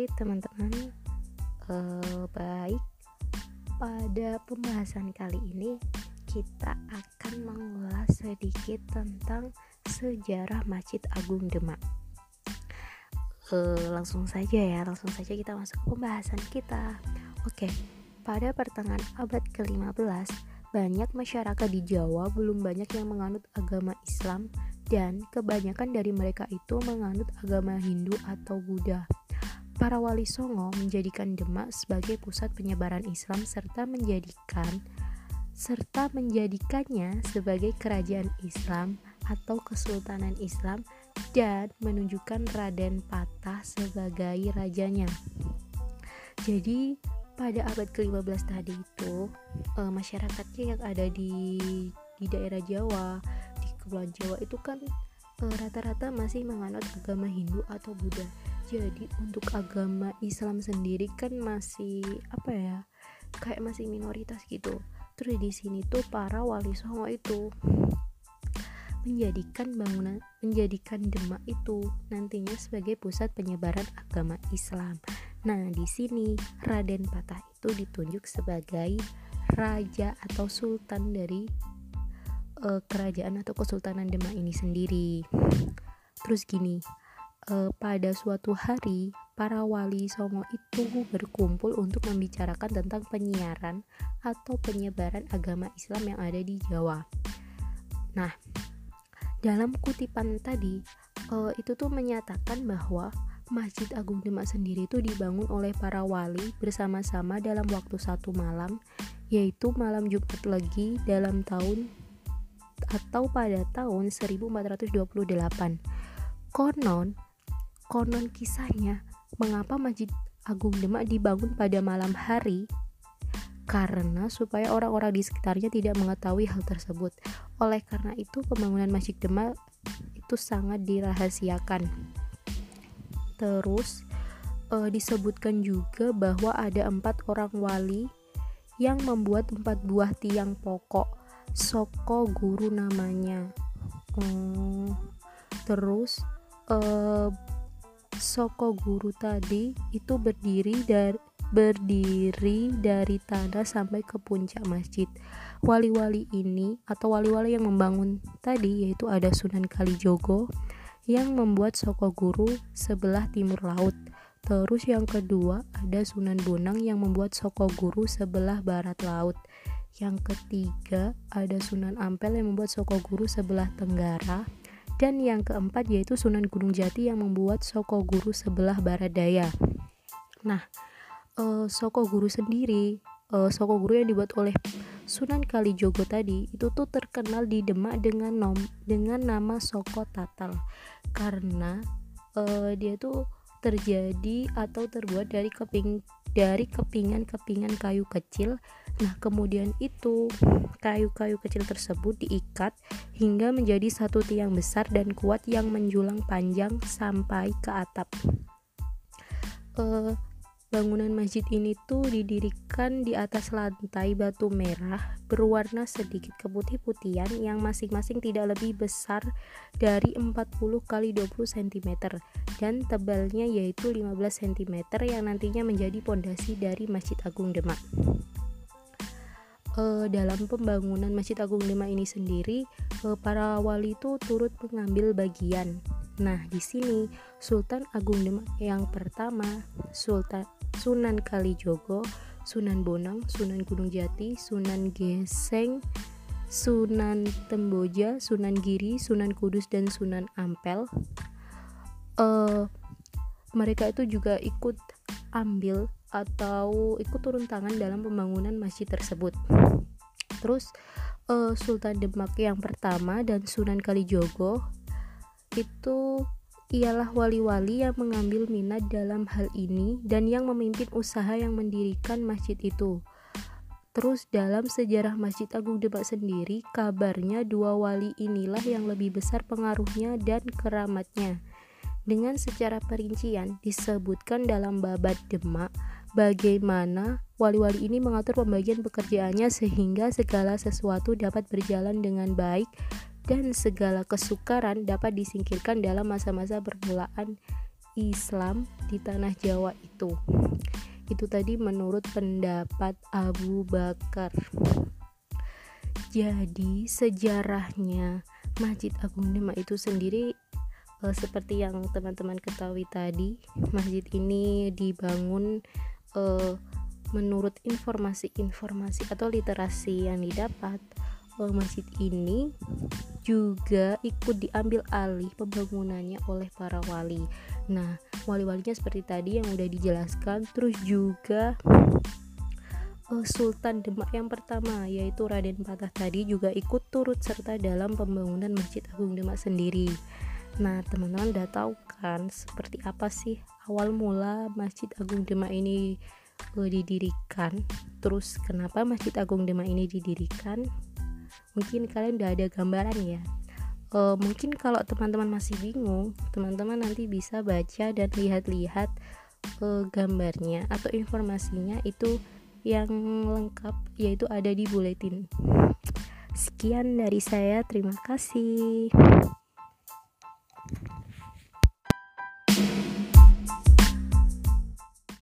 Hai teman-teman, uh, baik. Pada pembahasan kali ini kita akan mengulas sedikit tentang sejarah Masjid Agung Demak. Uh, langsung saja ya, langsung saja kita masuk ke pembahasan kita. Oke, pada pertengahan abad ke-15 banyak masyarakat di Jawa belum banyak yang menganut agama Islam dan kebanyakan dari mereka itu menganut agama Hindu atau Buddha. Para wali Songo menjadikan Demak sebagai pusat penyebaran Islam serta menjadikan serta menjadikannya sebagai kerajaan Islam atau kesultanan Islam dan menunjukkan Raden Patah sebagai rajanya. Jadi pada abad ke-15 tadi itu e, masyarakatnya yang ada di di daerah Jawa, di Kepulauan Jawa itu kan eh, rata-rata masih menganut agama Hindu atau Buddha jadi untuk agama Islam sendiri kan masih apa ya kayak masih minoritas gitu terus di sini tuh para wali songo itu menjadikan bangunan menjadikan Demak itu nantinya sebagai pusat penyebaran agama Islam. Nah, di sini Raden Patah itu ditunjuk sebagai raja atau sultan dari uh, kerajaan atau kesultanan Demak ini sendiri. Terus gini, e, pada suatu hari para wali songo itu berkumpul untuk membicarakan tentang penyiaran atau penyebaran agama Islam yang ada di Jawa. Nah, dalam kutipan tadi e, itu tuh menyatakan bahwa Masjid Agung Demak sendiri itu dibangun oleh para wali bersama-sama dalam waktu satu malam, yaitu malam Jumat Legi dalam tahun atau pada tahun 1428. Konon, Konon kisahnya, mengapa Masjid Agung Demak dibangun pada malam hari? Karena supaya orang-orang di sekitarnya tidak mengetahui hal tersebut. Oleh karena itu, pembangunan Masjid Demak itu sangat dirahasiakan. Terus e, disebutkan juga bahwa ada empat orang wali yang membuat empat buah tiang pokok. Soko guru namanya. Hmm, terus e, Soko Guru tadi itu berdiri dari berdiri dari tanah sampai ke puncak masjid. Wali-wali ini atau wali-wali yang membangun tadi yaitu ada Sunan Kalijogo yang membuat Soko Guru sebelah timur laut. Terus yang kedua ada Sunan Bonang yang membuat Soko Guru sebelah barat laut. Yang ketiga ada Sunan Ampel yang membuat Soko Guru sebelah tenggara dan yang keempat yaitu Sunan Gunung Jati yang membuat Soko Guru sebelah barat daya. Nah, uh, Soko Guru sendiri, uh, Soko Guru yang dibuat oleh Sunan Kalijogo tadi itu tuh terkenal di Demak dengan nom dengan nama Soko Tatal karena uh, dia tuh terjadi atau terbuat dari keping dari kepingan-kepingan kayu kecil Nah, kemudian itu kayu-kayu kecil tersebut diikat hingga menjadi satu tiang besar dan kuat yang menjulang panjang sampai ke atap. Uh, bangunan masjid ini tuh didirikan di atas lantai batu merah berwarna sedikit keputih-putihan yang masing-masing tidak lebih besar dari 40 kali 20 cm dan tebalnya yaitu 15 cm yang nantinya menjadi pondasi dari Masjid Agung Demak uh, dalam pembangunan Masjid Agung Demak ini sendiri uh, para wali itu turut mengambil bagian. Nah, di sini Sultan Agung Demak yang pertama Sultan Sunan Kalijogo, Sunan Bonang, Sunan Gunung Jati, Sunan Geseng, Sunan Temboja, Sunan Giri, Sunan Kudus dan Sunan Ampel. Uh, mereka itu juga ikut ambil atau ikut turun tangan dalam pembangunan masjid tersebut. Terus uh, Sultan Demak yang pertama dan Sunan Kalijogo itu ialah wali-wali yang mengambil minat dalam hal ini dan yang memimpin usaha yang mendirikan masjid itu. Terus dalam sejarah Masjid Agung Demak sendiri, kabarnya dua wali inilah yang lebih besar pengaruhnya dan keramatnya. Dengan secara perincian disebutkan dalam babat Demak bagaimana wali-wali ini mengatur pembagian pekerjaannya sehingga segala sesuatu dapat berjalan dengan baik dan segala kesukaran dapat disingkirkan dalam masa-masa permulaan Islam di tanah Jawa itu. Itu tadi menurut pendapat Abu Bakar. Jadi sejarahnya Masjid Agung Demak itu sendiri uh, seperti yang teman-teman ketahui tadi, masjid ini dibangun uh, menurut informasi-informasi atau literasi yang didapat masjid ini juga ikut diambil alih pembangunannya oleh para wali. Nah, wali-walinya seperti tadi yang udah dijelaskan, terus juga uh, Sultan Demak yang pertama yaitu Raden Patah tadi juga ikut turut serta dalam pembangunan Masjid Agung Demak sendiri. Nah, teman-teman udah tahu kan seperti apa sih awal mula Masjid Agung Demak ini uh, didirikan? Terus kenapa Masjid Agung Demak ini didirikan? Mungkin kalian udah ada gambaran ya. Uh, mungkin kalau teman-teman masih bingung teman-teman nanti bisa baca dan lihat-lihat uh, gambarnya atau informasinya itu yang lengkap yaitu ada di buletin. Sekian dari saya terima kasih